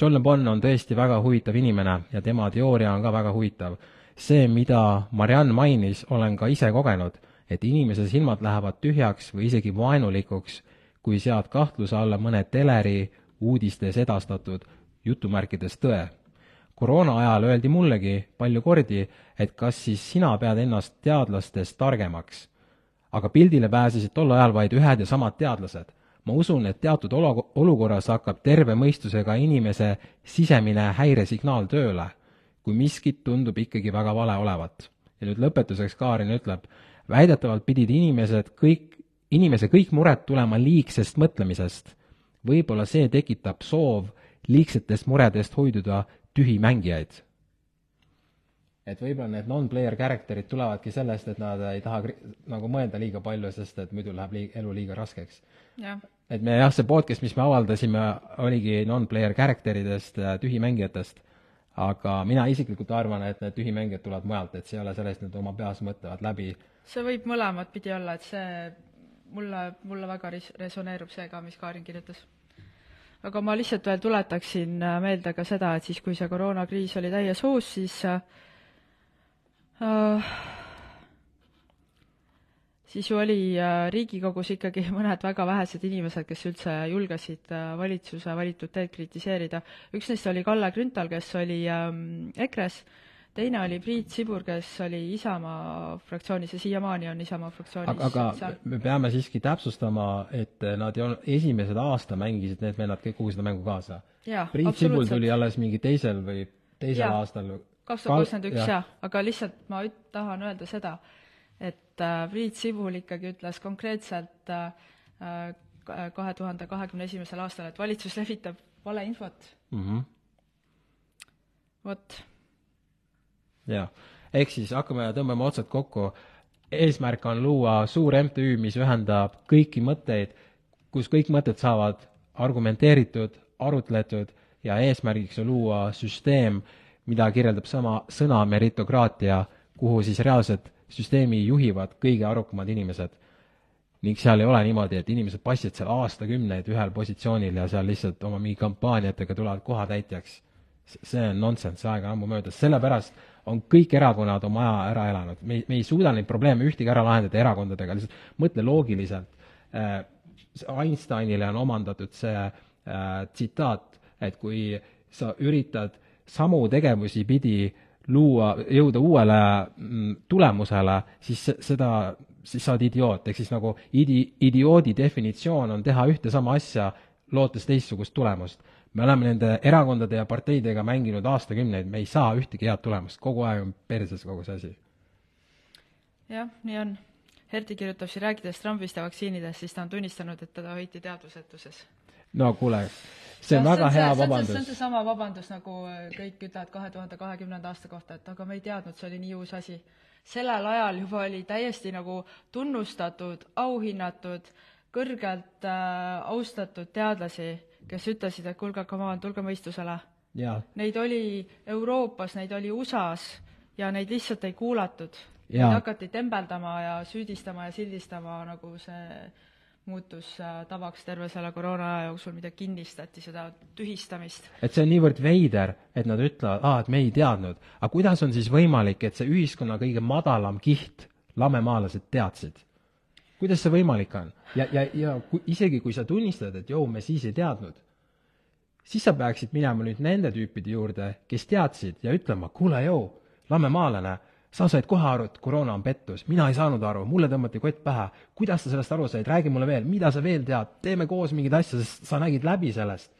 [SPEAKER 1] John Le Bon on tõesti väga huvitav inimene ja tema teooria on ka väga huvitav. see, mida Marianne mainis, olen ka ise kogenud, et inimese silmad lähevad tühjaks või isegi vaenulikuks, kui sead kahtluse alla mõne teleri uudistes edastatud jutumärkides tõe koroona ajal öeldi mullegi palju kordi, et kas siis sina pead ennast teadlastest targemaks. aga pildile pääsesid tol ajal vaid ühed ja samad teadlased. ma usun, et teatud olu-, olukorras hakkab terve mõistusega inimese sisemine häiresignaal tööle, kui miskit tundub ikkagi väga vale olevat. ja nüüd lõpetuseks Kaarin ütleb, väidetavalt pidid inimesed kõik, inimese kõik mured tulema liigsest mõtlemisest. võib-olla see tekitab soov liigsetest muredest hoiduda tühimängijaid. et võib-olla need non-player character'id tulevadki sellest, et nad ei taha nagu mõelda liiga palju, sest et muidu läheb liig-, elu liiga raskeks. et me jah, see podcast, mis me avaldasime, oligi non-player character idest, tühimängijatest, aga mina isiklikult arvan, et need tühimängijad tulevad mujalt, et see ei ole sellest, et nad oma peas mõtlevad läbi.
[SPEAKER 2] see võib mõlemat pidi olla, et see mulle, mulle väga res-, resoneerub see ka, mis Kaarin kirjutas aga ma lihtsalt veel tuletaksin äh, meelde ka seda, et siis, kui see koroonakriis oli täies hoos, siis äh, äh, siis ju oli äh, Riigikogus ikkagi mõned väga vähesed inimesed, kes üldse julgesid valitsuse valitud teed kritiseerida. üks neist oli Kalle Grünthal, kes oli ähm, EKRE-s äh,, teine oli Priit Sibur, kes oli Isamaa fraktsioonis ja siiamaani on Isamaa fraktsioonis
[SPEAKER 1] aga, aga me peame siiski täpsustama, et nad ei olnud, esimesed aasta mängisid need vennad kõik kogu seda mängu kaasa. Priit Sibul tuli alles mingi teisel või teisel ja. aastal.
[SPEAKER 2] kaks tuhat kakskümmend üks, jah, aga lihtsalt ma üt-, tahan öelda seda, et äh, Priit Sibul ikkagi ütles konkreetselt äh, äh kahe tuhande kahekümne esimesel aastal, et valitsus levitab valeinfot mm. -hmm. vot
[SPEAKER 1] jah, ehk siis hakkame tõmbama otsad kokku. eesmärk on luua suur MTÜ, mis ühendab kõiki mõtteid, kus kõik mõtted saavad argumenteeritud, arutletud ja eesmärgiks on luua süsteem, mida kirjeldab sama sõna meritokraatia, kuhu siis reaalselt süsteemi juhivad kõige arukamad inimesed. ning seal ei ole niimoodi, et inimesed passivad seal aastakümneid ühel positsioonil ja seal lihtsalt oma mingi kampaaniatega tulevad kohatäitjaks. see on nonsense, aeg on ammu möödas, sellepärast on kõik erakonnad oma aja ära elanud, me ei, me ei suuda neid probleeme ühtegi ära lahendada erakondadega, lihtsalt mõtle loogiliselt. Äh,, Einsteinile on omandatud see äh, tsitaat, et kui sa üritad samu tegevusi pidi luua, jõuda uuele mm, tulemusele, siis seda, siis sa oled idioot, ehk siis nagu idi-, idioodi definitsioon on teha ühte sama asja, lootes teistsugust tulemust me oleme nende erakondade ja parteidega mänginud aastakümneid, me ei saa ühtegi head tulemust, kogu aeg on perses kogu see asi.
[SPEAKER 2] jah, nii on. Herti kirjutab siin, rääkides Trumpist ja vaktsiinidest, siis ta on tunnistanud, et teda hoiti teadvusetuses.
[SPEAKER 1] no kuule, see on ja, väga see on hea see, vabandus.
[SPEAKER 2] see on seesama vabandus, nagu kõik ütlevad kahe tuhande kahekümnenda aasta kohta, et aga me ei teadnud, see oli nii uus asi. sellel ajal juba oli täiesti nagu tunnustatud, auhinnatud, kõrgelt äh, austatud teadlasi kes ütlesid, et kuulge, come on, tulge mõistusele. Neid oli Euroopas, neid oli USA-s ja neid lihtsalt ei kuulatud. Neid hakati tembeldama ja süüdistama ja sildistama, nagu see muutus äh, tavaks terve selle koroona aja jooksul, mida kinnistati, seda tühistamist.
[SPEAKER 1] et see on niivõrd veider, et nad ütlevad, aa, et me ei teadnud. aga kuidas on siis võimalik, et see ühiskonna kõige madalam kiht, lamemaalased, teadsid? Kuidas see võimalik on? ja, ja, ja kui, isegi kui sa tunnistad, et joo, me siis ei teadnud, siis sa peaksid minema nüüd nende tüüpide juurde, kes teadsid ja ütlema, kuule, joo, lamemaalane, sa said kohe aru, et koroona on pettus, mina ei saanud aru, mulle tõmmati kott pähe, kuidas sa sellest aru said, räägi mulle veel, mida sa veel tead, teeme koos mingeid asju, sest sa nägid läbi sellest.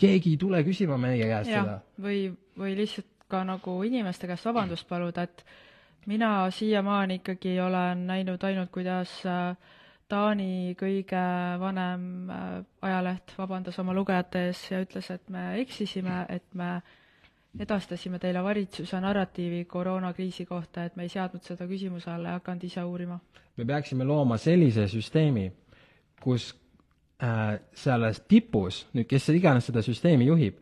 [SPEAKER 1] keegi ei tule küsima meie käest ja, seda.
[SPEAKER 2] või, või lihtsalt ka nagu inimeste käest vabandust paluda, et mina siiamaani ikkagi olen näinud ainult, kuidas äh, Taani kõige vanem äh, ajaleht vabandas oma lugejate ees ja ütles, et me eksisime, et me edastasime teile valitsuse narratiivi koroonakriisi kohta, et me ei seadnud seda küsimuse alla ja hakanud ise uurima.
[SPEAKER 1] me peaksime looma sellise süsteemi, kus äh, selles tipus, nüüd kes iganes seda süsteemi juhib,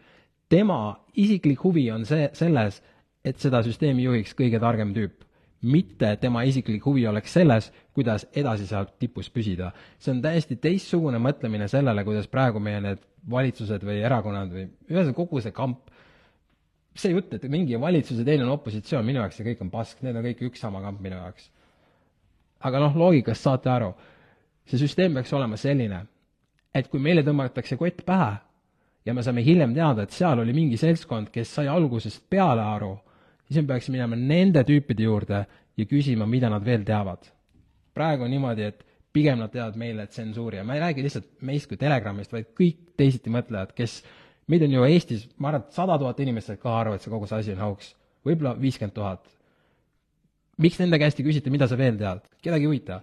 [SPEAKER 1] tema isiklik huvi on see, selles, et seda süsteemi juhiks kõige targem tüüp. Mitte tema isiklik huvi oleks selles, kuidas edasi seal tipus püsida. see on täiesti teistsugune mõtlemine sellele, kuidas praegu meie need valitsused või erakonnad või ühesõnaga kogu see kamp, see jutt, et mingi on valitsus ja teine on opositsioon, minu jaoks see kõik on pask, need on kõik üks sama kamp minu jaoks. aga noh, loogikast saate aru, see süsteem peaks olema selline, et kui meile tõmmatakse kott pähe ja me saame hiljem teada, et seal oli mingi seltskond, kes sai algusest peale aru, siis me peaksime minema nende tüüpide juurde ja küsima, mida nad veel teavad. praegu on niimoodi, et pigem nad teevad meile tsensuuri ja ma ei räägi lihtsalt meist kui Telegramist, vaid kõik teisiti mõtlejad, kes, meid on ju Eestis, ma arvan, et sada tuhat inimest said ka aru, et see kogu see asi on hauks. võib-olla viiskümmend tuhat. miks nende käest ei küsita, mida sa veel tead? kedagi ei huvita.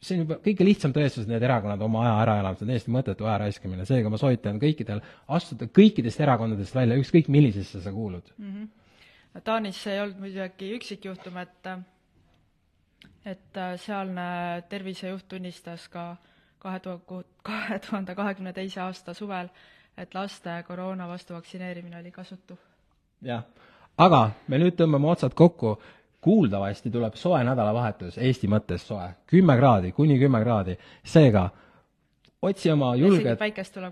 [SPEAKER 1] see on juba kõige lihtsam tõestus, et need erakonnad oma aja ära elavad, see on täiesti mõttetu aja raiskamine, seega ma soovitan kõikidel astuda kõikidest erakondadest välja, ükskõik millisesse sa kuulud
[SPEAKER 2] mm. -hmm. Taanis ei olnud muidugi üksikjuhtum, et et sealne tervisejuht tunnistas ka kahe tuhande, kahe tuhande kahekümne teise aasta suvel, et laste koroona vastu vaktsineerimine oli kasutu.
[SPEAKER 1] jah, aga me nüüd tõmbame otsad kokku, kuuldavasti tuleb soe nädalavahetus, Eesti mõttes soe, kümme kraadi, kuni kümme kraadi, seega otsi oma julged,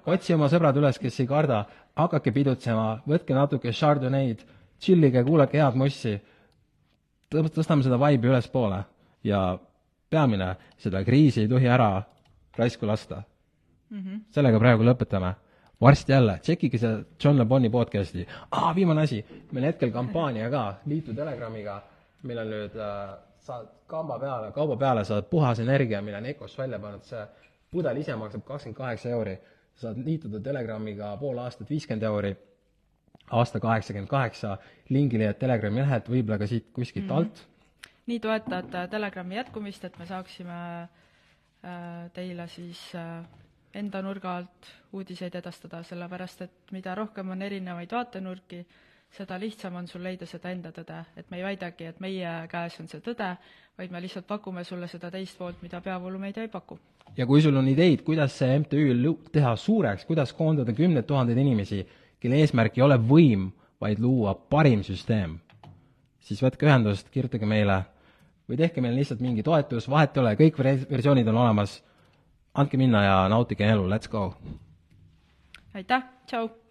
[SPEAKER 1] otsi oma sõbrad üles, kes ei karda, hakake pidutsema, võtke natuke Chardonnay'd, tšillige, kuulake head mussi, tõstame seda vibe'i ülespoole ja peamine, seda kriisi ei tohi ära raisku lasta mm. -hmm. sellega praegu lõpetame. varsti jälle, tšekkige seda John Le Boni podcast'i. aa, viimane asi, meil hetkel kampaania ka, liitu Telegramiga, meil on nüüd äh, saad kamba peale, kauba peale saad puhas energia, mille on Ecos välja pannud, see pudel ise maksab kakskümmend kaheksa euri. saad liituda Telegramiga pool aastat viiskümmend euri, aasta kaheksakümmend kaheksa, lingi leiad Telegrami lehelt, võib-olla ka siit kuskilt mm -hmm. alt
[SPEAKER 2] nii toetad Telegrami jätkumist, et me saaksime äh, teile siis äh, enda nurga alt uudiseid edastada, sellepärast et mida rohkem on erinevaid vaatenurki, seda lihtsam on sul leida seda enda tõde, et me ei väidagi, et meie käes on see tõde, vaid me lihtsalt pakume sulle seda teist poolt, mida peavoolumeedia ei paku.
[SPEAKER 1] ja kui sul on ideid, kuidas see MTÜ teha suureks, kuidas koondada kümneid tuhandeid inimesi, kelle eesmärk ei ole võim, vaid luua parim süsteem, siis võtke ühendust, kirjutage meile või tehke meile lihtsalt mingi toetus, vahet ei ole, kõik versioonid on olemas, andke minna ja nautige elu, let's go!
[SPEAKER 2] aitäh, tšau!